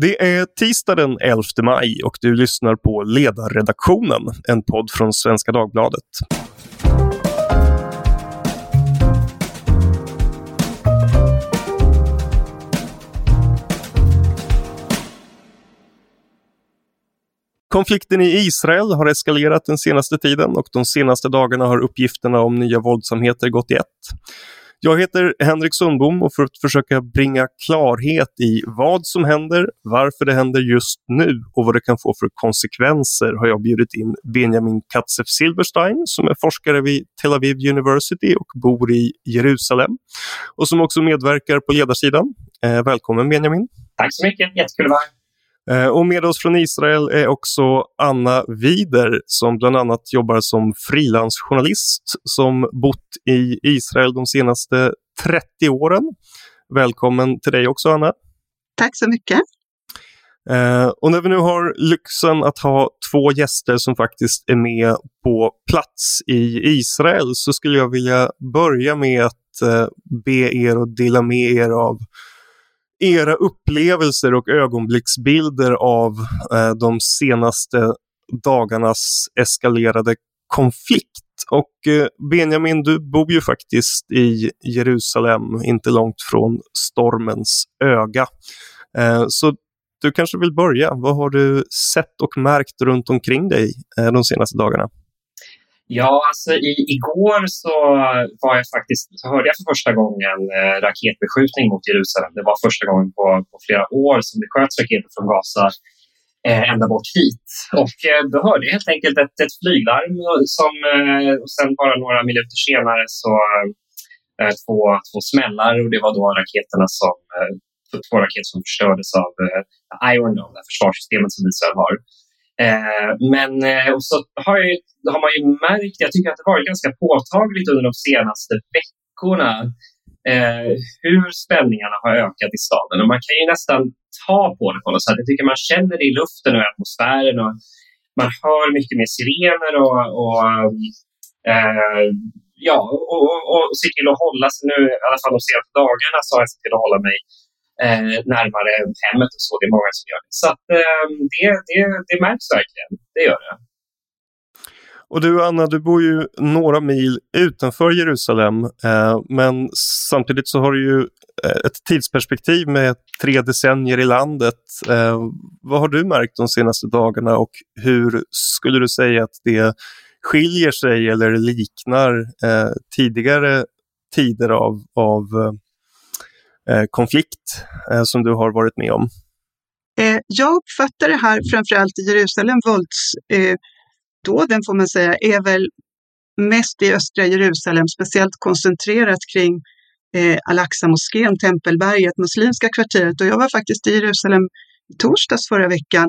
Det är tisdag den 11 maj och du lyssnar på Ledarredaktionen, en podd från Svenska Dagbladet. Konflikten i Israel har eskalerat den senaste tiden och de senaste dagarna har uppgifterna om nya våldsamheter gått i ett. Jag heter Henrik Sundbom och för att försöka bringa klarhet i vad som händer, varför det händer just nu och vad det kan få för konsekvenser har jag bjudit in Benjamin Katzeff Silberstein som är forskare vid Tel Aviv University och bor i Jerusalem och som också medverkar på ledarsidan. Eh, välkommen Benjamin! Tack så mycket, jättekul att vara här. Eh, och med oss från Israel är också Anna Wider som bland annat jobbar som frilansjournalist som bott i Israel de senaste 30 åren. Välkommen till dig också Anna. Tack så mycket. Eh, och när vi nu har lyxen att ha två gäster som faktiskt är med på plats i Israel så skulle jag vilja börja med att eh, be er att dela med er av era upplevelser och ögonblicksbilder av eh, de senaste dagarnas eskalerade konflikt. Och eh, Benjamin, du bor ju faktiskt i Jerusalem, inte långt från stormens öga. Eh, så du kanske vill börja. Vad har du sett och märkt runt omkring dig eh, de senaste dagarna? Ja, alltså i, igår så var jag faktiskt, så hörde jag för första gången eh, raketbeskjutning mot Jerusalem. Det var första gången på, på flera år som det sköts raketer från Gaza eh, ända bort hit. Och eh, då hörde jag helt enkelt ett, ett flyglarm som, eh, och sen bara några minuter senare så eh, två, två smällar och det var då raketerna som, eh, två raketer som förstördes av eh, Iron Dome, det försvarssystemet som Israel har. Eh, men eh, och så har, jag, har, man ju märkt, jag tycker att det varit ganska påtagligt under de senaste veckorna eh, hur spänningarna har ökat i staden. Och man kan ju nästan ta på det på något sätt. Jag tycker man känner det i luften och i atmosfären. Och man hör mycket mer sirener och, och eh, ja, och, och, och se till att hålla sig nu, i alla fall de senaste dagarna, så har jag sett till att hålla mig eh, närmare hemmet och så. Det är många som gör det. Så att, eh, det, det, det märks verkligen. Det gör det. Och du Anna, du bor ju några mil utanför Jerusalem, eh, men samtidigt så har du ju eh, ett tidsperspektiv med tre decennier i landet. Eh, vad har du märkt de senaste dagarna och hur skulle du säga att det skiljer sig eller liknar eh, tidigare tider av, av Eh, Eh, konflikt eh, som du har varit med om? Eh, jag uppfattar det här, framförallt i Jerusalem, våldsdåden eh, får man säga, är väl mest i östra Jerusalem, speciellt koncentrerat kring eh, Al-Aqsa-moskén, Tempelberget, muslimska kvarteret. Och jag var faktiskt i Jerusalem i torsdags förra veckan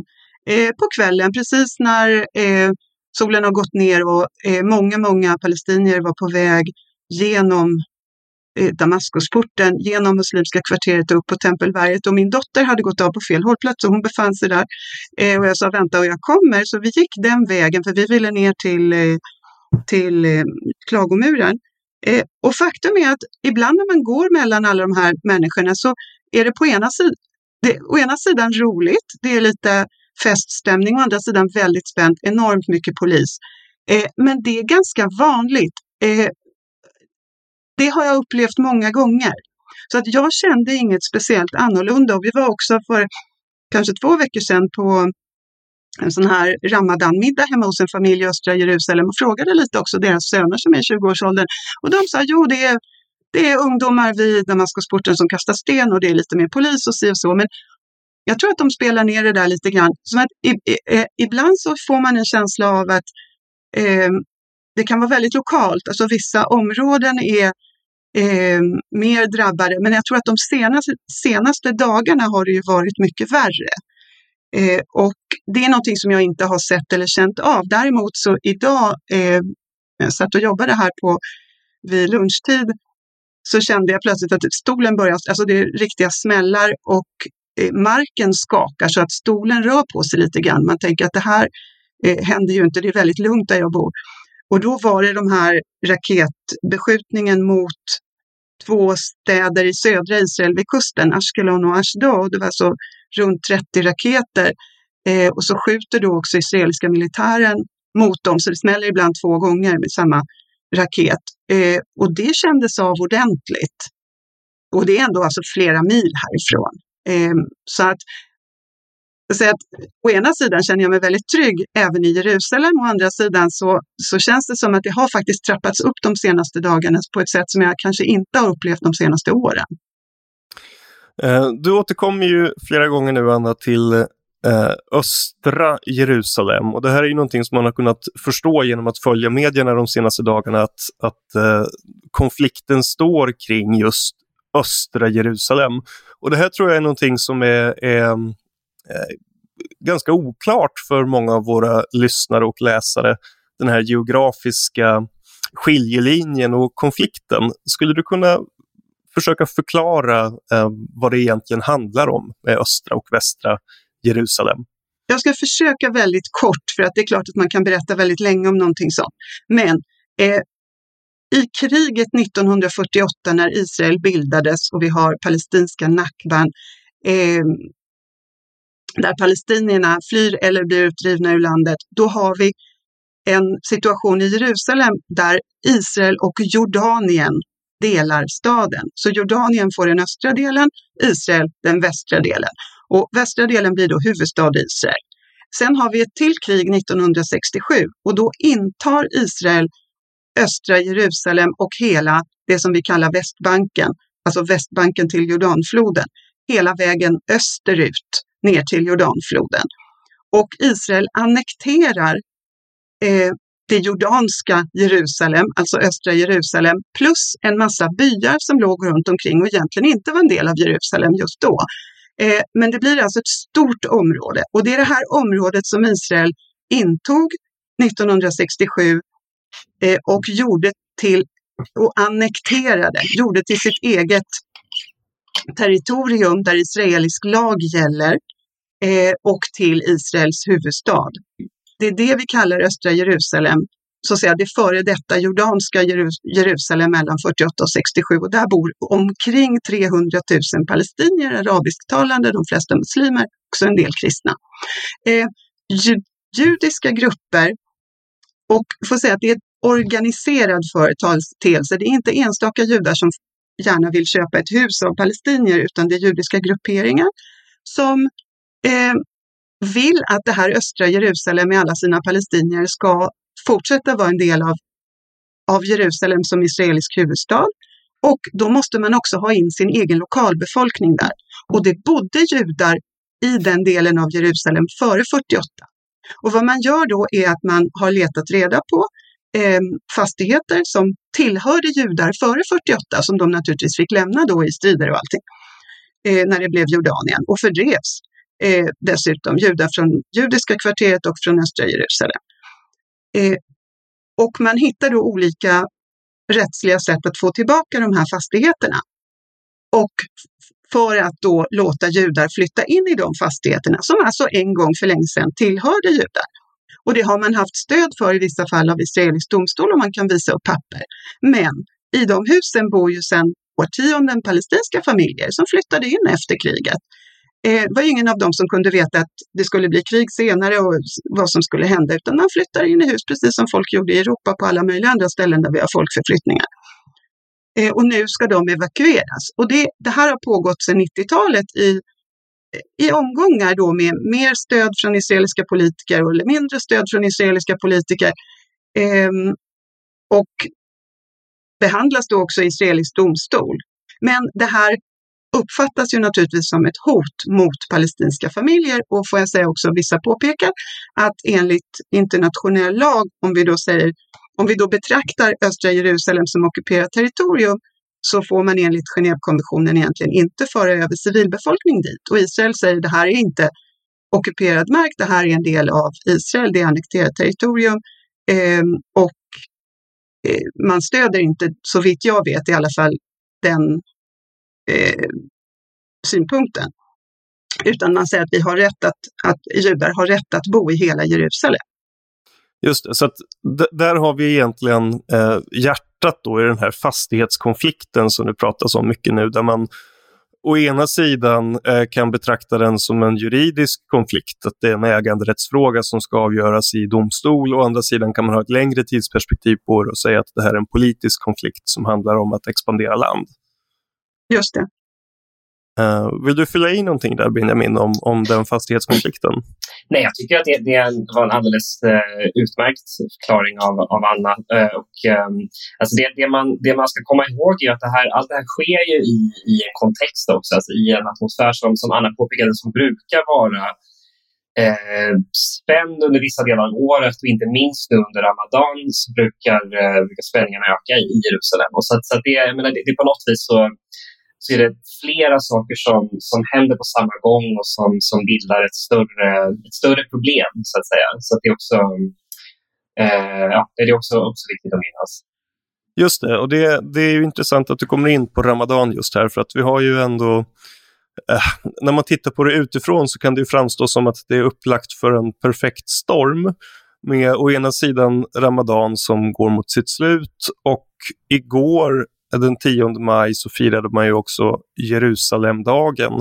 eh, på kvällen, precis när eh, solen har gått ner och eh, många, många palestinier var på väg genom Eh, Damaskusporten genom muslimska kvarteret och upp på Tempelberget och min dotter hade gått av på fel hållplats och hon befann sig där. Eh, och jag sa vänta och jag kommer, så vi gick den vägen för vi ville ner till, eh, till eh, Klagomuren. Eh, och faktum är att ibland när man går mellan alla de här människorna så är det på ena, sid det, å ena sidan roligt, det är lite feststämning, å andra sidan väldigt spänt, enormt mycket polis. Men det är ganska vanligt det har jag upplevt många gånger. Så att jag kände inget speciellt annorlunda och vi var också för kanske två veckor sedan på en sån här ramadanmiddag hemma hos en familj i östra Jerusalem och frågade lite också deras söner som är i 20-årsåldern. Och de sa, jo det är, det är ungdomar vid Damaskusporten som kastar sten och det är lite mer polis och si och så. Men jag tror att de spelar ner det där lite grann. Så att i, i, eh, ibland så får man en känsla av att eh, det kan vara väldigt lokalt. Alltså vissa områden är eh, mer drabbade. Men jag tror att de senaste, senaste dagarna har det ju varit mycket värre. Eh, och det är någonting som jag inte har sett eller känt av. Däremot så idag, eh, jag satt och jobbade här på vid lunchtid, så kände jag plötsligt att stolen börjar, alltså det är riktiga smällar och eh, marken skakar så att stolen rör på sig lite grann. Man tänker att det här eh, händer ju inte, det är väldigt lugnt där jag bor. Och då var det de här raketbeskjutningen mot två städer i södra Israel vid kusten, Ashkelon och Ashdod. Det var alltså runt 30 raketer eh, och så skjuter då också israeliska militären mot dem, så det smäller ibland två gånger med samma raket. Eh, och det kändes av ordentligt. Och det är ändå alltså flera mil härifrån. Eh, så att så att å ena sidan känner jag mig väldigt trygg även i Jerusalem, å andra sidan så, så känns det som att det har faktiskt trappats upp de senaste dagarna på ett sätt som jag kanske inte har upplevt de senaste åren. Eh, du återkommer ju flera gånger nu, Anna, till eh, östra Jerusalem. Och det här är ju någonting som man har kunnat förstå genom att följa medierna de senaste dagarna, att, att eh, konflikten står kring just östra Jerusalem. Och det här tror jag är någonting som är, är Eh, ganska oklart för många av våra lyssnare och läsare, den här geografiska skiljelinjen och konflikten. Skulle du kunna försöka förklara eh, vad det egentligen handlar om med östra och västra Jerusalem? Jag ska försöka väldigt kort, för att det är klart att man kan berätta väldigt länge om någonting sånt. Men eh, i kriget 1948 när Israel bildades och vi har palestinska Nakban, eh, där palestinierna flyr eller blir utdrivna ur landet, då har vi en situation i Jerusalem där Israel och Jordanien delar staden. Så Jordanien får den östra delen, Israel den västra delen. Och västra delen blir då huvudstad Israel. Sen har vi ett till krig 1967 och då intar Israel östra Jerusalem och hela det som vi kallar Västbanken, alltså Västbanken till Jordanfloden, hela vägen österut ner till Jordanfloden. Och Israel annekterar eh, det jordanska Jerusalem, alltså östra Jerusalem, plus en massa byar som låg runt omkring och egentligen inte var en del av Jerusalem just då. Eh, men det blir alltså ett stort område och det är det här området som Israel intog 1967 eh, och gjorde till och annekterade, gjorde till sitt eget territorium där israelisk lag gäller eh, och till Israels huvudstad. Det är det vi kallar östra Jerusalem, så att säga det före detta jordanska Jerusalem mellan 48 och 67 och där bor omkring 300 000 palestinier, arabisktalande, de flesta muslimer, också en del kristna. Eh, judiska grupper och får säga att det är en organiserad företeelse. Det är inte enstaka judar som gärna vill köpa ett hus av palestinier utan det är judiska grupperingar som eh, vill att det här östra Jerusalem med alla sina palestinier ska fortsätta vara en del av, av Jerusalem som israelisk huvudstad. Och då måste man också ha in sin egen lokalbefolkning där. Och det bodde judar i den delen av Jerusalem före 48. Och vad man gör då är att man har letat reda på eh, fastigheter som tillhörde judar före 48, som de naturligtvis fick lämna då i strider och allting, eh, när det blev Jordanien och fördrevs eh, dessutom judar från judiska kvarteret och från östra Jerusalem. Eh, och man hittar då olika rättsliga sätt att få tillbaka de här fastigheterna. Och för att då låta judar flytta in i de fastigheterna som alltså en gång för länge sedan tillhörde judar. Och det har man haft stöd för i vissa fall av israelisk domstol och man kan visa upp papper. Men i de husen bor ju sedan årtionden palestinska familjer som flyttade in efter kriget. Eh, det var ingen av dem som kunde veta att det skulle bli krig senare och vad som skulle hända, utan man flyttar in i hus precis som folk gjorde i Europa på alla möjliga andra ställen där vi har folkförflyttningar. Eh, och nu ska de evakueras. Och det, det här har pågått sedan 90-talet i, i omgångar då med mer stöd från israeliska politiker eller mindre stöd från israeliska politiker. Eh, och behandlas då också i israelisk domstol. Men det här uppfattas ju naturligtvis som ett hot mot palestinska familjer och får jag säga också, vissa påpekar att enligt internationell lag, om vi då säger, om vi då betraktar östra Jerusalem som ockuperat territorium, så får man enligt Genèvekonventionen egentligen inte föra över civilbefolkning dit. Och Israel säger att det här är inte ockuperad mark, det här är en del av Israel, det är annekterat territorium eh, och eh, man stöder inte, så vitt jag vet i alla fall, den eh, synpunkten. Utan man säger att vi har rätt att, att judar har rätt att bo i hela Jerusalem. Just det, så att där har vi egentligen eh, hjärtat då i den här fastighetskonflikten som det pratas om mycket nu, där man å ena sidan eh, kan betrakta den som en juridisk konflikt, att det är en äganderättsfråga som ska avgöras i domstol. Å andra sidan kan man ha ett längre tidsperspektiv på det och säga att det här är en politisk konflikt som handlar om att expandera land. Just det. Uh, vill du fylla i någonting där Benjamin om, om den fastighetskonflikten? Nej, jag tycker att det, det var en alldeles uh, utmärkt förklaring av, av Anna. Uh, och, um, alltså det, det, man, det man ska komma ihåg är att det här, allt det här sker ju i, i en kontext också, alltså i en atmosfär som, som Anna påpekade som brukar vara eh, spänd under vissa delar av året och inte minst nu under Ramadan så brukar, eh, brukar spänningarna öka i Jerusalem. Och så, så det, jag menar, det, det på något vis så så är det flera saker som, som händer på samma gång och som, som bildar ett större, ett större problem, så att säga. Så att det, är också, eh, ja, det är också, också viktigt att minnas. Just det, och det, det är ju intressant att du kommer in på Ramadan just här, för att vi har ju ändå eh, när man tittar på det utifrån så kan det framstå som att det är upplagt för en perfekt storm med å ena sidan Ramadan som går mot sitt slut och igår Eh, den 10 maj så firade man ju också Jerusalemdagen.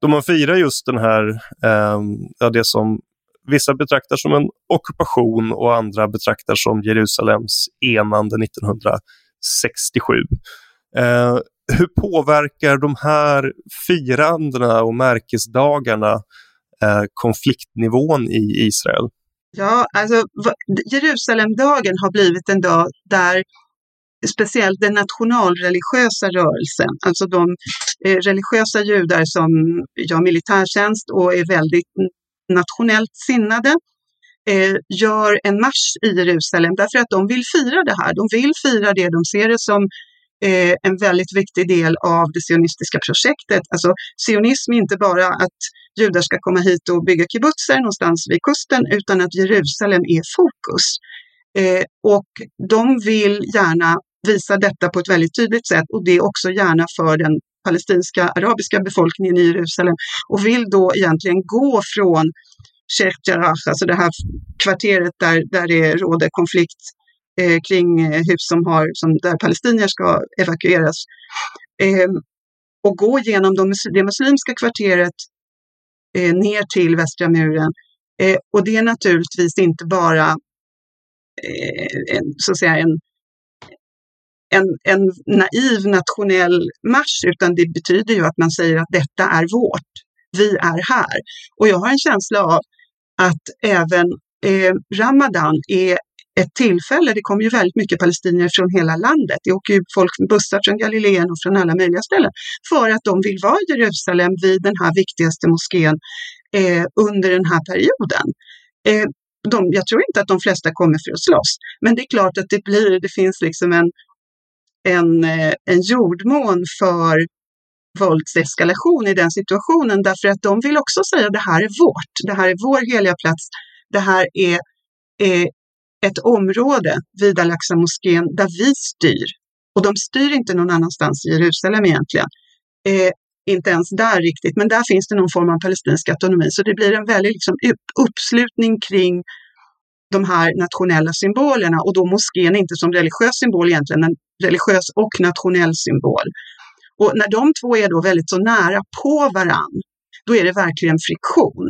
Då man firar just den här, eh, det som vissa betraktar som en ockupation och andra betraktar som Jerusalems enande 1967. Eh, hur påverkar de här firandena och märkesdagarna eh, konfliktnivån i Israel? Ja, alltså Jerusalemdagen har blivit en dag där speciellt den nationalreligiösa rörelsen, alltså de eh, religiösa judar som gör militärtjänst och är väldigt nationellt sinnade, eh, gör en marsch i Jerusalem därför att de vill fira det här. De vill fira det, de ser det som eh, en väldigt viktig del av det sionistiska projektet. Alltså sionism är inte bara att judar ska komma hit och bygga kibbutzer någonstans vid kusten, utan att Jerusalem är fokus. Eh, och de vill gärna visar detta på ett väldigt tydligt sätt och det också gärna för den palestinska arabiska befolkningen i Jerusalem och vill då egentligen gå från Sheikh Jarrah, alltså det här kvarteret där, där det råder konflikt eh, kring eh, hus som har, som, där palestinier ska evakueras. Eh, och gå genom de, det muslimska kvarteret eh, ner till västra muren. Eh, och det är naturligtvis inte bara eh, en, så att säga, en en, en naiv nationell marsch, utan det betyder ju att man säger att detta är vårt. Vi är här. Och jag har en känsla av att även eh, Ramadan är ett tillfälle. Det kommer ju väldigt mycket palestinier från hela landet. Det åker ju folk med bussar från Galileen och från alla möjliga ställen för att de vill vara i Jerusalem vid den här viktigaste moskén eh, under den här perioden. Eh, de, jag tror inte att de flesta kommer för att slåss, men det är klart att det blir, det finns liksom en en, eh, en jordmån för våldseskalation i den situationen därför att de vill också säga att det här är vårt, det här är vår heliga plats, det här är, är ett område vid Al-Aqsa-moskén där vi styr. Och de styr inte någon annanstans i Jerusalem egentligen. Eh, inte ens där riktigt, men där finns det någon form av palestinsk autonomi. Så det blir en väldig liksom, uppslutning kring de här nationella symbolerna och då moskén inte som religiös symbol egentligen, men religiös och nationell symbol. Och när de två är då väldigt så nära på varann, då är det verkligen friktion.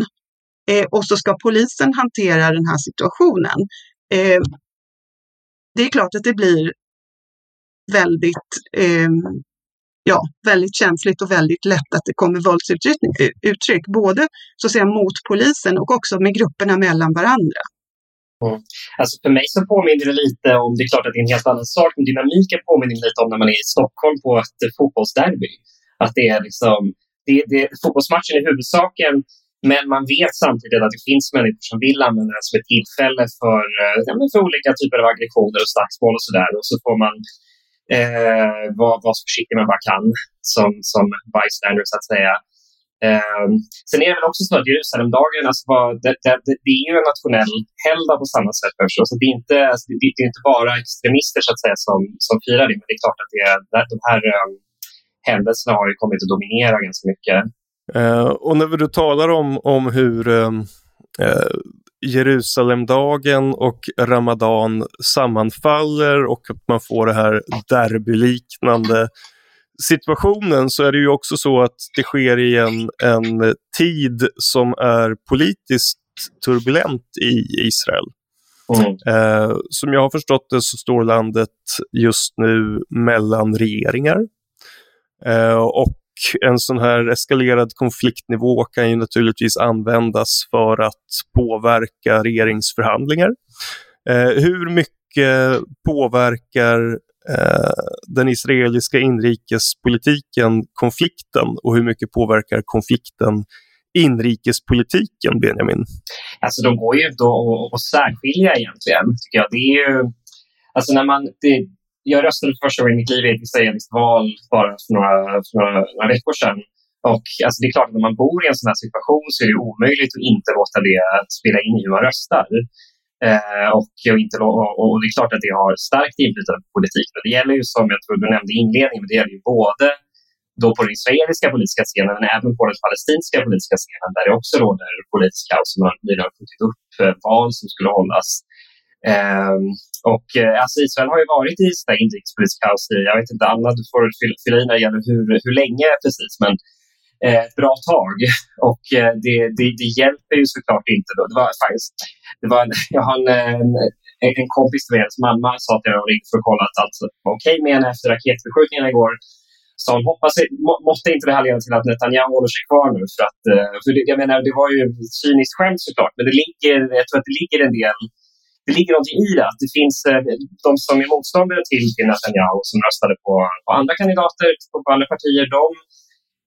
Eh, och så ska polisen hantera den här situationen. Eh, det är klart att det blir väldigt, eh, ja, väldigt känsligt och väldigt lätt att det kommer våldsuttryck, eh, både så att säga mot polisen och också med grupperna mellan varandra. Mm. Alltså för mig så påminner det lite om, det är klart att det är en helt annan sak, men dynamiken påminner lite om när man är i Stockholm på ett eh, fotbollsderby. Att det är liksom, det, det, fotbollsmatchen är huvudsaken, men man vet samtidigt att det finns människor som vill använda det som ett tillfälle för, eh, för olika typer av aggressioner och slagsmål och sådär. Och så får man eh, vara, vara så försiktig man bara kan som, som bystander så att säga. Eh, sen är det väl också så att Jerusalemdagen, alltså, det, det, det, är ju en nationell helgdag på samma sätt förstås. Så det, är inte, alltså, det, det, är inte bara extremister så att säga, som, som firar det, men det är klart att det, de här eh, händelserna har ju kommit att dominera ganska mycket. Eh, och när du talar om, om hur ehm, eh, Jerusalemdagen och Ramadan sammanfaller och att man får det här derbyliknande situationen så är det ju också så att det sker i en, en tid som är politiskt turbulent i Israel. Mm. Eh, som jag har förstått det så står landet just nu mellan regeringar. Eh, och en sån här eskalerad konfliktnivå kan ju naturligtvis användas för att påverka regeringsförhandlingar. Eh, hur mycket påverkar Eh, den israeliska inrikespolitiken konflikten och hur mycket påverkar konflikten inrikespolitiken, Benjamin? Alltså de går ju inte att särskilja egentligen, tycker jag. Det är ju, alltså när man, det, jag röstade för första gången i mitt liv i ett israeliskt val bara för några, för några, några veckor sedan. Och alltså det är klart att när man bor i en sån här situation så är det omöjligt att inte låta det spela in i hur man röstar. Eh, och, inte, och, och, det är klart att det har starkt inflytande på politiken. det gäller ju som jag tror du nämnde i inledningen, det gäller ju både då på den israeliska politiska scenen men även på den palestinska politiska scenen där det också råder politisk kaos Man har nyligen skjutit upp eh, val som skulle hållas. Um, och eh, alltså Israel har ju varit i inrikespolitisk kaos i, jag vet inte, Anna du får fylla i när det gäller hur, hur länge precis, men Eh, ett bra tag. Och eh, det, det, det, hjälper ju såklart inte. Då. Det var faktiskt, det var en, jag har en, en, en kompis till mig, mamma sa att jag ringde för att kolla att allt var okej med henne efter raketbeskjutningen igår Så hon, hoppas, må, måste inte det här leda till att Netanyahu håller sig kvar nu? För att, eh, för det, jag menar, det var ju ett cyniskt skämt såklart, men det ligger, jag tror att det ligger en del det ligger någonting i det. Att det finns de som är motståndare till Netanyahu som röstade på, på andra kandidater, på, andra partier. De,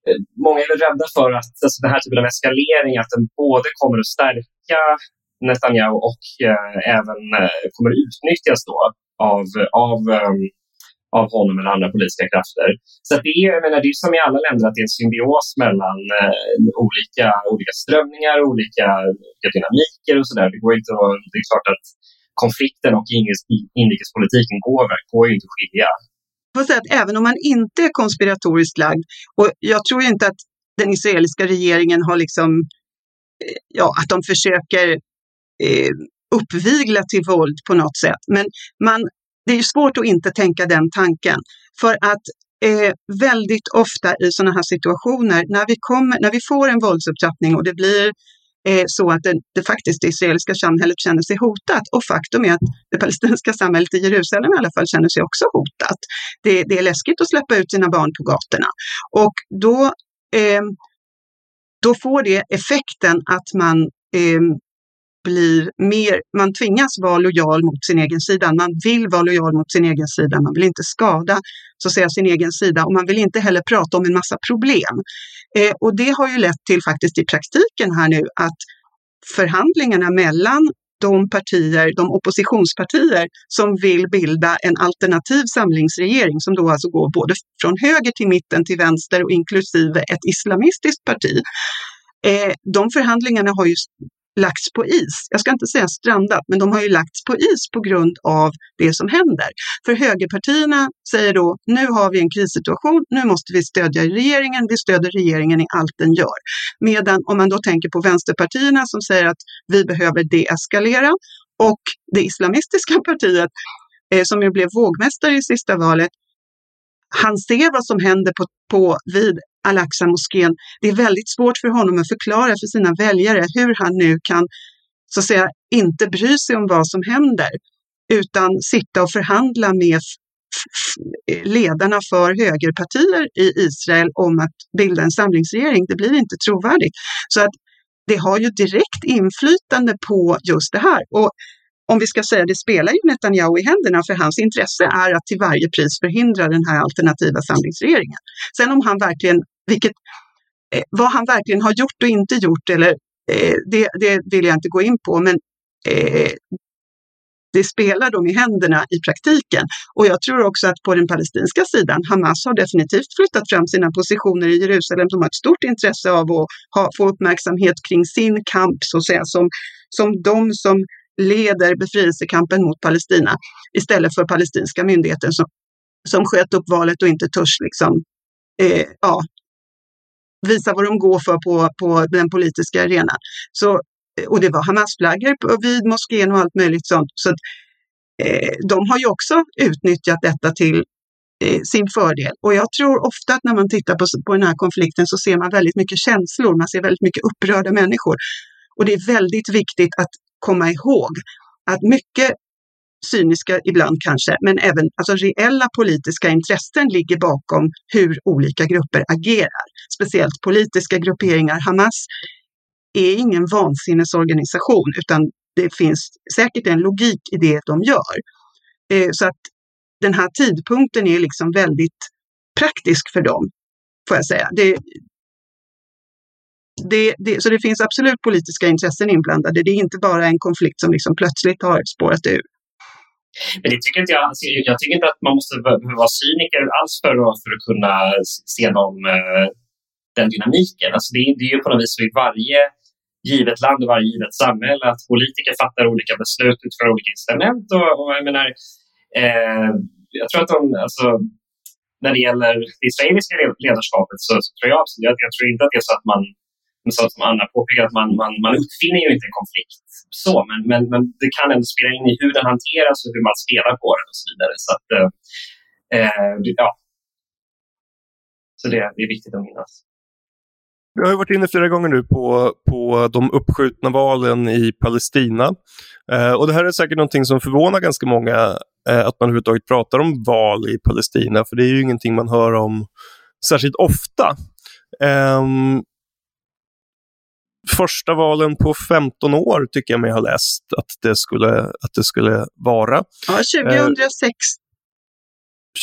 Eh, många är väl rädda för att alltså, den här typen av eskalering att den både kommer att stärka Netanyahu och eh, även eh, kommer att utnyttjas då av, av um, av honom eller andra politiska krafter. Så det, är, jag menar, det är som i alla länder att det är en symbios mellan eh, olika, olika strömningar, olika, olika dynamiker och sådär. Det, det är klart att konflikten och inrikespolitiken går, går ju inte att skilja får säga att även om man inte är konspiratoriskt lagd, och jag tror inte att den israeliska regeringen har liksom, eh, ja, att de försöker eh, uppvigla till våld på något sätt. Men man det är svårt att inte tänka den tanken. För att eh, väldigt ofta i sådana här situationer, när vi, kommer, när vi får en våldsupptrappning och det blir Eh, så att det, det faktiskt det israeliska samhället känner sig hotat. Och faktum är att det palestinska samhället i Jerusalem i alla fall känner sig också hotat. Det, det är läskigt att släppa ut sina barn på gatorna. Och då, eh, då får det effekten att man eh, blir mer, man tvingas vara lojal mot sin egen sida. Man vill vara lojal mot sin egen sida. Man vill inte skada så att säga, sin egen sida och man vill inte heller prata om en massa problem. Eh, och det har ju lett till faktiskt i praktiken här nu att förhandlingarna mellan de partier, de oppositionspartier som vill bilda en alternativ samlingsregering som då alltså går både från höger till mitten till vänster och inklusive ett islamistiskt parti. Eh, de förhandlingarna har ju lagts på is. Jag ska inte säga strandat, men de har ju lagts på is på grund av det som händer. För högerpartierna säger då, nu har vi en krissituation, nu måste vi stödja regeringen, vi stöder regeringen i allt den gör. Medan om man då tänker på vänsterpartierna som säger att vi behöver deeskalera och det islamistiska partiet eh, som ju blev vågmästare i sista valet, han ser vad som händer på, på vid Al-Aqsa-moskén. Det är väldigt svårt för honom att förklara för sina väljare hur han nu kan så att säga inte bry sig om vad som händer utan sitta och förhandla med ledarna för högerpartier i Israel om att bilda en samlingsregering. Det blir inte trovärdigt. Så att det har ju direkt inflytande på just det här. Och om vi ska säga det spelar ju Netanyahu i händerna för hans intresse är att till varje pris förhindra den här alternativa samlingsregeringen. Sen om han verkligen vilket, eh, vad han verkligen har gjort och inte gjort, eller, eh, det, det vill jag inte gå in på, men eh, det spelar dem i händerna i praktiken. Och jag tror också att på den palestinska sidan, Hamas har definitivt flyttat fram sina positioner i Jerusalem. De har ett stort intresse av att ha, få uppmärksamhet kring sin kamp, så att säga, som, som de som leder befrielsekampen mot Palestina istället för palestinska myndigheten som, som sköt upp valet och inte törs liksom, eh, ja, visa vad de går för på, på den politiska arenan. Så, eh, och det var Hamas-flaggor vid moskén och allt möjligt sånt. Så att, eh, de har ju också utnyttjat detta till eh, sin fördel. Och jag tror ofta att när man tittar på, på den här konflikten så ser man väldigt mycket känslor, man ser väldigt mycket upprörda människor. Och det är väldigt viktigt att komma ihåg att mycket cyniska ibland kanske, men även alltså reella politiska intressen ligger bakom hur olika grupper agerar. Speciellt politiska grupperingar. Hamas är ingen vansinnesorganisation utan det finns säkert en logik i det de gör. Eh, så att den här tidpunkten är liksom väldigt praktisk för dem, får jag säga. Det, det, det, så det finns absolut politiska intressen inblandade. Det är inte bara en konflikt som liksom plötsligt har spårat ur. Men det tycker inte jag, alltså, jag tycker inte att man måste vara cyniker alls för att, för att kunna se dem, eh, den dynamiken. Alltså det, det är ju på något vis så i varje givet land och varje givet samhälle att politiker fattar olika beslut utifrån olika incitament. Och, och jag menar, eh, jag tror att de, alltså, när det gäller det israeliska ledarskapet så, så tror jag, jag, jag tror inte att det är så att man så som Anna påpekar, att man, man, man uppfinner ju inte en konflikt så, men, men, men det kan ändå spela in i hur den hanteras och hur man spelar på den och så vidare. Så, att, eh, eh ja. så det, det är viktigt att minnas. Vi har varit inne flera gånger nu på, på de uppskjutna valen i Palestina. Eh, och det här är säkert någonting som förvånar ganska många, eh, att man överhuvudtaget pratar om val i Palestina, för det är ju ingenting man hör om särskilt ofta. Eh, första valen på 15 år tycker jag mig ha läst att det skulle, att det skulle vara. Ja, 2006.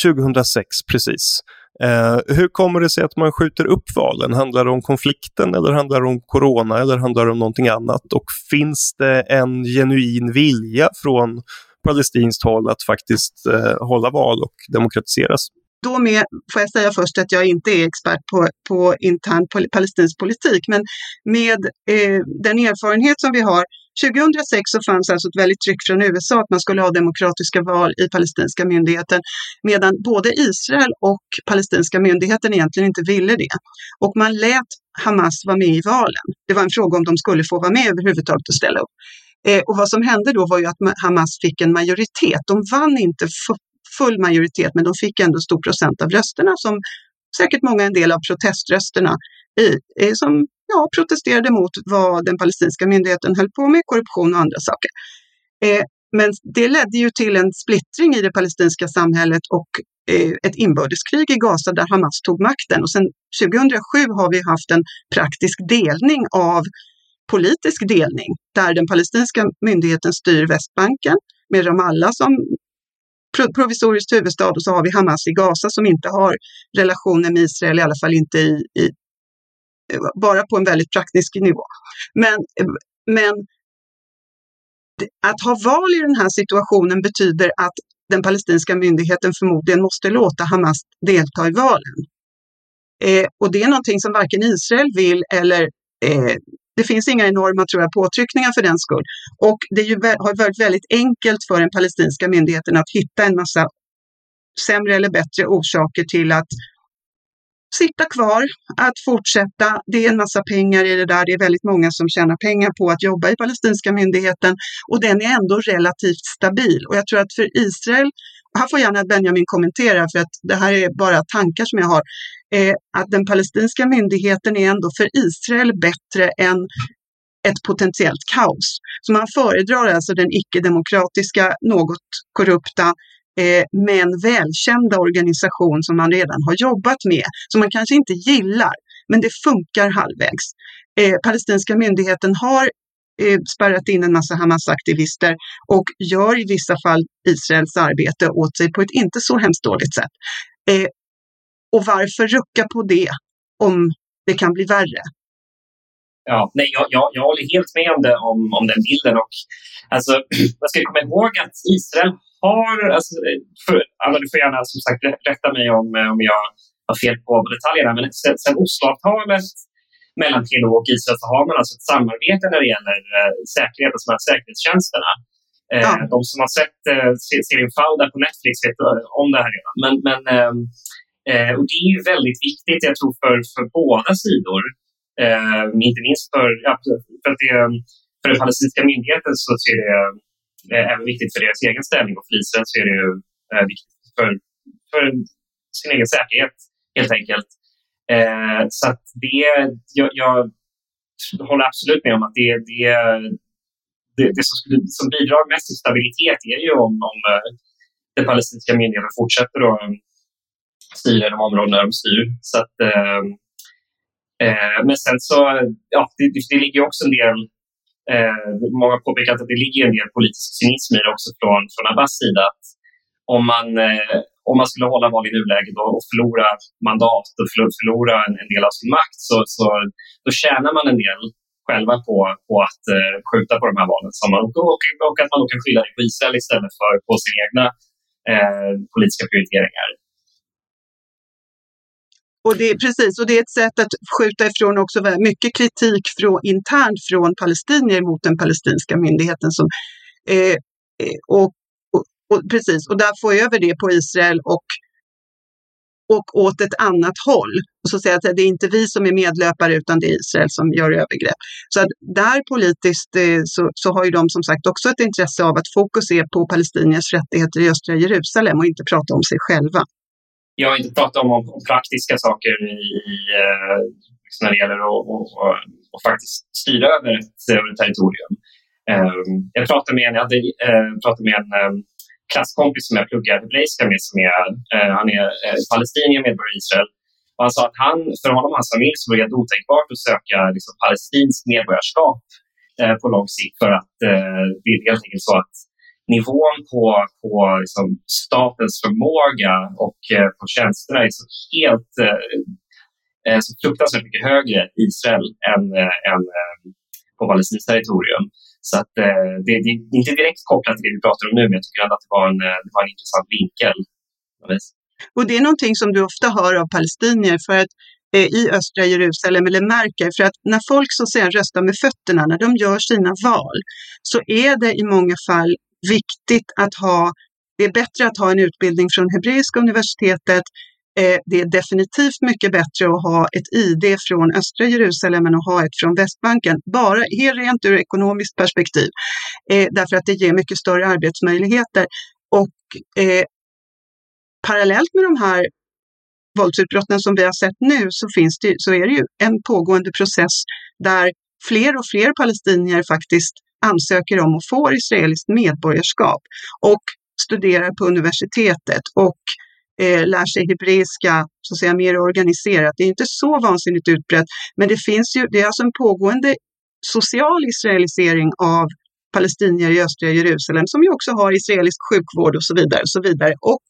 2006, precis. Eh, hur kommer det sig att man skjuter upp valen? Handlar det om konflikten eller handlar det om corona eller handlar det om någonting annat? Och finns det en genuin vilja från palestinskt håll att faktiskt eh, hålla val och demokratiseras? Då med, får jag säga först att jag inte är expert på, på intern palestinsk politik, men med eh, den erfarenhet som vi har 2006 så fanns alltså ett väldigt tryck från USA att man skulle ha demokratiska val i palestinska myndigheten, medan både Israel och palestinska myndigheten egentligen inte ville det. Och man lät Hamas vara med i valen. Det var en fråga om de skulle få vara med överhuvudtaget och ställa upp. Eh, och vad som hände då var ju att Hamas fick en majoritet. De vann inte full majoritet, men de fick ändå stor procent av rösterna som säkert många en del av proteströsterna i, som ja, protesterade mot vad den palestinska myndigheten höll på med, korruption och andra saker. Eh, men det ledde ju till en splittring i det palestinska samhället och eh, ett inbördeskrig i Gaza där Hamas tog makten. Och sedan 2007 har vi haft en praktisk delning av politisk delning där den palestinska myndigheten styr Västbanken med Ramallah som provisoriskt huvudstad och så har vi Hamas i Gaza som inte har relationer med Israel, i alla fall inte i, i eh, bara på en väldigt praktisk nivå. Men, eh, men att ha val i den här situationen betyder att den palestinska myndigheten förmodligen måste låta Hamas delta i valen. Eh, och det är någonting som varken Israel vill eller eh, det finns inga enorma tror jag, påtryckningar för den skull. Och det ju, har varit väldigt enkelt för den palestinska myndigheten att hitta en massa sämre eller bättre orsaker till att sitta kvar, att fortsätta. Det är en massa pengar i det där. Det är väldigt många som tjänar pengar på att jobba i palestinska myndigheten och den är ändå relativt stabil. Och jag tror att för Israel, här får gärna Benjamin kommentera för att det här är bara tankar som jag har, eh, att den palestinska myndigheten är ändå för Israel bättre än ett potentiellt kaos. Så man föredrar alltså den icke-demokratiska, något korrupta eh, men välkända organisation som man redan har jobbat med, som man kanske inte gillar, men det funkar halvvägs. Eh, palestinska myndigheten har Eh, spärrat in en massa Hamas-aktivister och gör i vissa fall Israels arbete åt sig på ett inte så hemskt dåligt sätt. Eh, och varför rucka på det om det kan bli värre? Ja, nej, jag, jag, jag håller helt med om, det, om, om den bilden. Och, alltså, man ska komma ihåg att Israel har, alltså, för, alla, du får gärna som sagt rätta mig om, eh, om jag har fel på detaljerna, men sen, sen Osloavtalet mellan PLO och Israel så har man alltså ett samarbete när det gäller eh, säkerhet, alltså de här säkerhetstjänsterna. Eh, ja. De som har sett eh, serien Fauda på Netflix vet om det här redan. Men, men ehm, eh, och det är ju väldigt viktigt, jag tror, för, för båda sidor. Eh, inte minst för, för att det, för den palestinska myndigheten så är det även viktigt för deras egen ställning och för Israel så är det viktigt för, för sin egen säkerhet helt enkelt. Eh, så att det, jag, jag håller absolut med om att det, det, det, det som, skulle, som bidrar mest till stabilitet är ju om, om eh, den palestinska myndigheten fortsätter att eh, styra de områden där de styr. Så att, eh, eh, men sen så, ja, det, det ligger också en del Eh, många har påpekat att det ligger en del politisk cynism i det också från, från Abbas sida. Att om, man, eh, om man skulle hålla val i nuläget och, förlora mandat och förlora en, del av sin makt så, så då tjänar man en del själva på, på att eh, skjuta på de här valen. Som man, och, och, att man då kan skylla det på Israel istället för på sina egna eh, politiska prioriteringar. Och det är precis, och det är ett sätt att skjuta ifrån också mycket kritik från, internt från palestinier mot den palestinska myndigheten. Som, eh, eh och, och, precis, och där få över det på Israel och, och åt ett annat håll. Och så säga att det är inte vi som är medlöpare utan det är Israel som gör övergrepp. Så att där politiskt eh, så, så har ju de som sagt också ett intresse av att fokus är på palestiniers rättigheter i östra Jerusalem och inte prata om sig själva jag har inte pratat om, om, om praktiska saker i, i, eh, när det gäller att och, och, och faktiskt styra över ett, över ett territorium. Um, jag pratade med en, jag hade, uh, pratade med en um, klasskompis som jag pluggar hebreiska med. Som är, eh, han är eh, palestinier, medborgare i Israel. Och han sa att han, för honom och hans familj så var det otänkbart att söka liksom, palestinskt medborgarskap eh, på lång sikt. För att det är helt enkelt så att nivån på, på liksom statens förmåga och eh, på tjänsterna är så helt eh, eh så fruktansvärt mycket högre i Israel än, eh, än eh, på palestinskt territorium. Så att, eh, det, det, är inte direkt kopplat till det vi pratar om nu, men jag tycker ändå att det var en, eh, det var en intressant vinkel. Och det är någonting som du ofta hör av palestinier, för att eh, i östra Jerusalem, eller märker, för att när folk så att säga röstar med fötterna, när de gör sina val, så är det i många fall viktigt att ha, det är bättre att ha en utbildning från Hebreiska universitetet. Eh, det är definitivt mycket bättre att ha ett ID från östra Jerusalem än att ha ett från Västbanken, bara helt rent ur ekonomiskt perspektiv, eh, därför att det ger mycket större arbetsmöjligheter. Och eh, parallellt med de här våldsutbrotten som vi har sett nu så, finns det, så är det ju en pågående process där fler och fler palestinier faktiskt ansöker om och får israeliskt medborgarskap och studerar på universitetet. Och eh, lär sig hebreiska så att säga, mer organiserat. Det är inte så vansinnigt utbrett, men det finns ju, det är alltså en pågående social israelisering av palestinier i östra Jerusalem som ju också har israelisk sjukvård och så vidare och så vidare och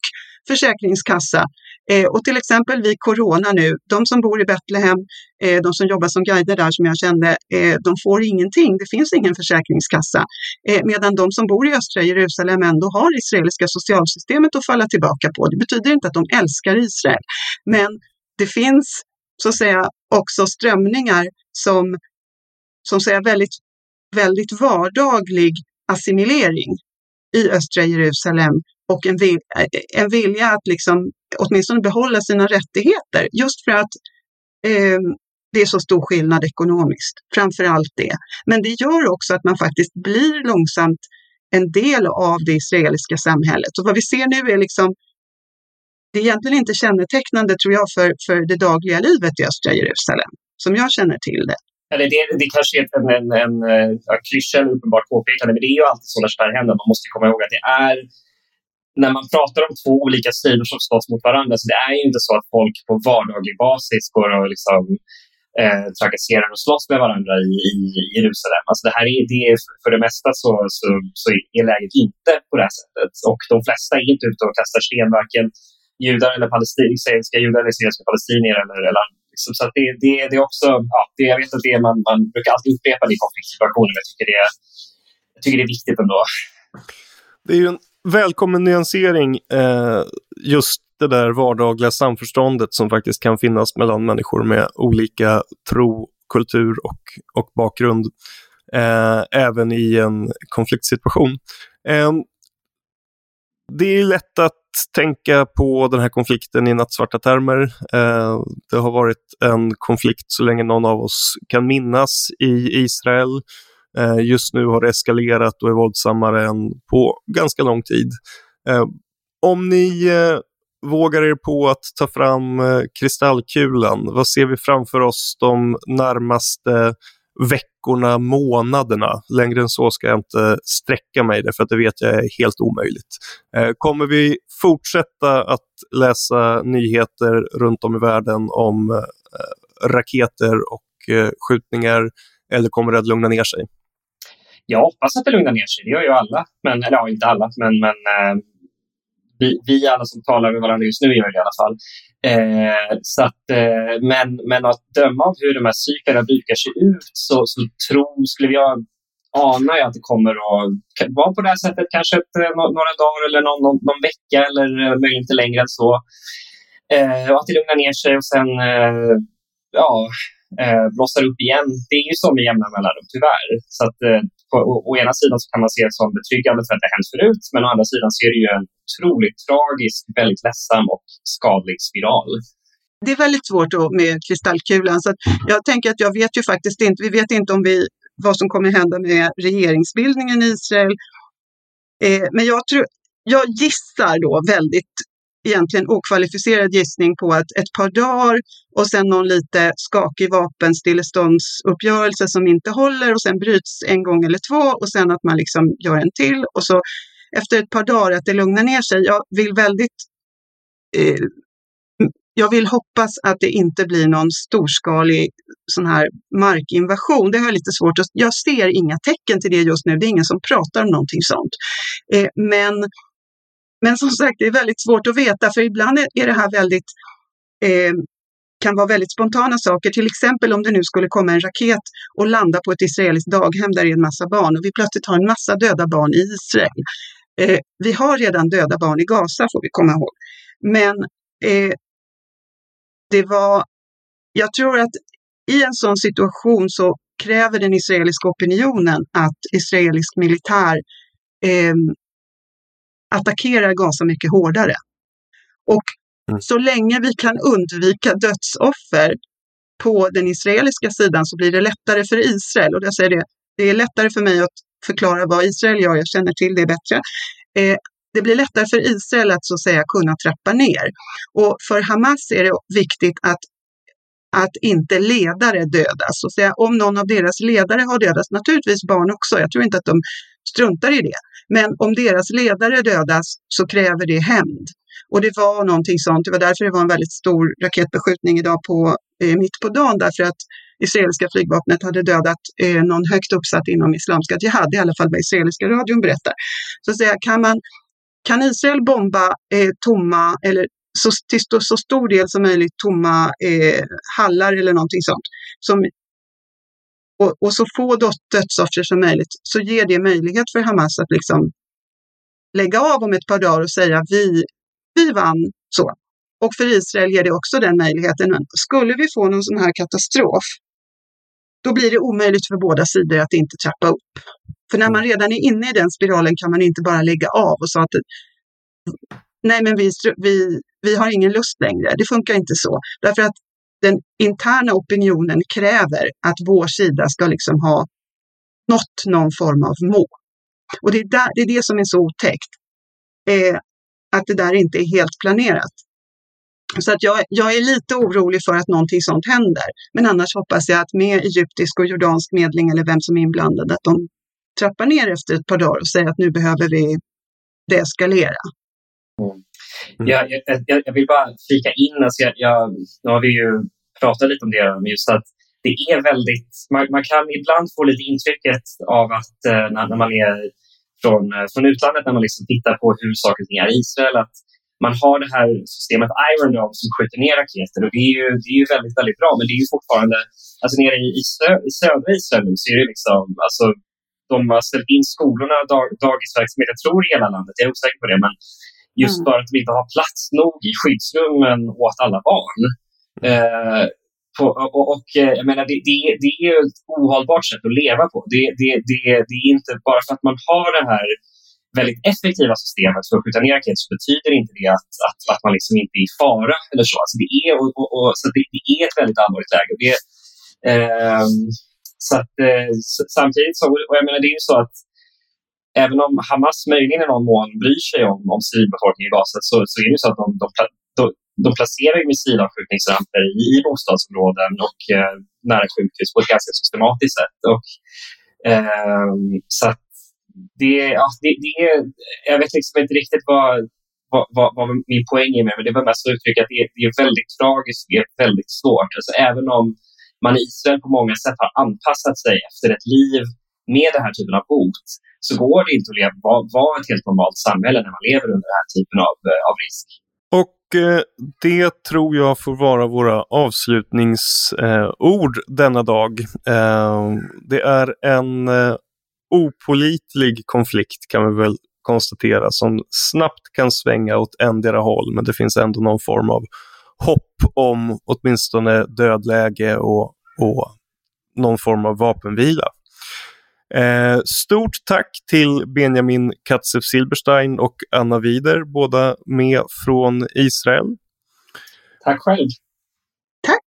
försäkringskassa Eh, och till exempel vid corona nu, de som bor i Betlehem, eh, de som jobbar som guider där som jag kände, eh, de får ingenting. Det finns ingen försäkringskassa. Eh, medan de som bor i östra Jerusalem ändå har israeliska socialsystemet att falla tillbaka på. Det betyder inte att de älskar Israel, men det finns så att säga också strömningar som, som säger väldigt, väldigt vardaglig assimilering i östra Jerusalem och en, vil, eh, en vilja att liksom åtminstone behålla sina rättigheter just för att eh, det är så stor skillnad ekonomiskt, framför allt det. Men det gör också att man faktiskt blir långsamt en del av det israeliska samhället. Så vad vi ser nu är liksom, det är egentligen inte kännetecknande tror jag för, för det dagliga livet i östra Jerusalem, som jag känner till det. Eller det, det kanske är en, en, en, en klyscha eller uppenbart påpekande, men det är ju alltid så när sådär händer. Man måste komma ihåg att det är när man pratar om två olika sidor som slåss mot varandra, så det är ju inte så att folk på vardaglig basis går och liksom, eh, trakasserar och slåss med varandra i, i Jerusalem. Alltså det här är, det är, för det mesta så, så, så är läget inte på det här sättet. Och de flesta är inte ute och kastar sten, varken judar eller palestinska judar eller israeliska palestinier. Eller, eller, liksom, så det, det, det är också, ja, det, jag vet att det är man, man brukar alltid upprepa det i konfliktsituationer, men jag tycker det, jag tycker det är viktigt ändå. Det är ju en välkommen nyansering eh, just det där vardagliga samförståndet som faktiskt kan finnas mellan människor med olika tro, kultur och, och bakgrund. Eh, även i en konfliktsituation. Eh, det är lätt att tänka på den här konflikten i nattsvarta termer. Eh, det har varit en konflikt så länge någon av oss kan minnas i Israel. Eh, just nu har det eskalerat och är våldsammare än på ganska lång tid. Eh, om ni eh, vågar er på att ta fram eh, kristallkulan? Vad ser vi framför oss de närmaste veckorna, månaderna? Längre än så ska jag inte sträcka mig därför att det vet jag är helt omöjligt. Eh, kommer vi fortsätta att läsa nyheter runt om i världen om eh, raketer och eh, skjutningar eller kommer det att lugna ner sig? Jag hoppas att det lugnar ner sig. Det gör ju alla. Men, eller ja, inte alla, men, men eh, vi, vi alla som talar med varandra just nu gör det i alla fall. Eh, så att, eh, men, men att döma av hur de här cyklerna brukar se ut så, så tror, skulle jag ana att det kommer att vara på det här sättet kanske ett, eh, några dagar eller någon, någon, någon vecka eller eh, möjligen inte längre än så. Eh, och att det lugnar ner sig och sen eh, ja, eh, blossar upp igen. Det är ju så med jämna mellanrum, tyvärr. Så att, eh, på, å, å, ena sidan så kan man se det som betryggande för att det har hänt förut, men å andra sidan så är det ju en otroligt tragisk, väldigt ledsam och skadlig spiral. Det är väldigt svårt då med kristallkulan. Så jag tänker att jag vet ju faktiskt inte, vi vet inte om vi, vad som kommer hända med regeringsbildningen i Israel. Eh, men jag, tror, jag gissar då väldigt egentligen okvalificerad gissning på att ett par dagar och sen någon lite skakig vapenstilleståndsuppgörelse som inte håller och sen bryts en gång eller två och sen att man liksom gör en till och så efter ett par dagar att det lugnar ner sig. Jag vill väldigt eh, jag vill hoppas att det inte blir någon storskalig sån här markinvasion. Det har jag lite svårt att... Jag ser inga tecken till det just nu. Det är ingen som pratar om någonting sånt. Eh, men men som sagt, det är väldigt svårt att veta, för ibland är det här väldigt eh, kan vara väldigt spontana saker. Till exempel om det nu skulle komma en raket och landa på ett israeliskt daghem där det är en massa barn och vi plötsligt har en massa döda barn i Israel. Eh, vi har redan döda barn i Gaza får vi komma ihåg. Men eh, det var, jag tror att i en sån situation så kräver den israeliska opinionen att israelisk militär eh, attackerar Gaza mycket hårdare. Och mm. så länge vi kan undvika dödsoffer på den israeliska sidan så blir det lättare för Israel. Och jag säger det, det är lättare för mig att förklara vad Israel gör, jag känner till det bättre. Eh, det blir lättare för Israel att så att säga kunna trappa ner. Och för Hamas är det viktigt att, att inte ledare dödas. Så att säga, om någon av deras ledare har dödats, naturligtvis barn också, jag tror inte att de struntar i det. Men om deras ledare dödas så kräver det hämnd. Och det var någonting sånt. Det var därför det var en väldigt stor raketbeskjutning idag på, eh, mitt på dagen. Därför att israeliska flygvapnet hade dödat eh, någon högt uppsatt inom Islamska Jihad, i alla fall vad israeliska radion berättar. Så att säga, kan, man, kan Israel bomba eh, tomma, eller så, till så, så stor del som möjligt tomma eh, hallar eller någonting sånt, som och, och så få dödsoffer som möjligt, så ger det möjlighet för Hamas att liksom lägga av om ett par dagar och säga vi, vi vann. så. Och för Israel ger det också den möjligheten. Men skulle vi få någon sån här katastrof, då blir det omöjligt för båda sidor att inte trappa upp. För när man redan är inne i den spiralen kan man inte bara lägga av och säga att nej, men vi, vi, vi har ingen lust längre. Det funkar inte så. Därför att den interna opinionen kräver att vår sida ska liksom ha nått någon form av mål. Och det är, där, det, är det som är så otäckt. Eh, att det där inte är helt planerat. Så att jag, jag, är lite orolig för att någonting sånt händer. Men annars hoppas jag att med egyptisk och jordansk medling eller vem som är inblandad, att de trappar ner efter ett par dagar och säger att nu behöver vi deeskalera. Mm. Mm. Jag, jag, jag, vill bara flika in, alltså jag, jag, nu har vi ju pratat lite om det, just att det är väldigt, man, man kan ibland få lite intrycket av att eh, när, när, man är från, eh, från utlandet, när man liksom tittar på hur saker och ting är i Israel, att man har det här systemet Iron Dome som skjuter ner raketer och det är ju, det är ju väldigt, väldigt bra. Men det är ju fortfarande, alltså nere i, i, sö, i södra Israel nu så är det liksom, alltså de har ställt in skolorna, dag, dagisverksamhet, jag tror i hela landet, jag är osäker på det, men Just mm. för att de inte har plats nog i skyddsrummen åt alla barn. Eh, på, och, och, eh, jag menar, det, det, det är ett ohållbart sätt att leva på. Det, det, det, det är inte bara för att man har det här väldigt effektiva systemet för att skjuta ner raketer så betyder inte det att, att, att man liksom inte är i fara. eller så. Alltså det, är, och, och, och så det, det, är ett väldigt allvarligt läge. Det, eh, så att, eh, samtidigt så, och jag menar, det är ju så att även om Hamas möjligen i någon mån bryr sig om, om civilbefolkningen i Gaza så, så är det så att de, de de, de placerar missilavskjutningsramper i, i bostadsområden och eh, nära sjukhus på ett ganska systematiskt sätt. Och, eh, så det, ja, det, det, jag vet liksom inte riktigt vad, vad, vad, vad min poäng är med men det var mest att uttrycka att det, det, är väldigt tragiskt, det är väldigt svårt. Alltså, även om man i Israel på många sätt har anpassat sig efter ett liv med den här typen av hot så går det inte att leva, vara, vara ett helt normalt samhälle när man lever under den här typen av, eh, av risk. Och eh, det tror jag får vara våra avslutningsord eh, denna dag. Det är en opolitlig konflikt kan vi väl konstatera som snabbt kan svänga åt endera håll men det finns ändå någon form av hopp om åtminstone dödläge och, och någon form av vapenvila. Eh, stort tack till Benjamin Katzev-Silberstein och Anna Wider, båda med från Israel. Tack själv. Tack.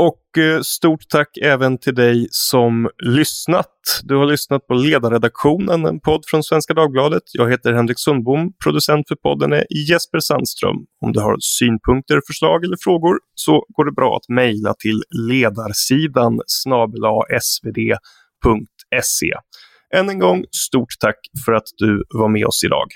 Och eh, stort tack även till dig som lyssnat. Du har lyssnat på Ledarredaktionen, en podd från Svenska Dagbladet. Jag heter Henrik Sundbom, producent för podden är Jesper Sandström. Om du har synpunkter, förslag eller frågor så går det bra att mejla till ledarsidan svd.se. Än en gång, stort tack för att du var med oss idag.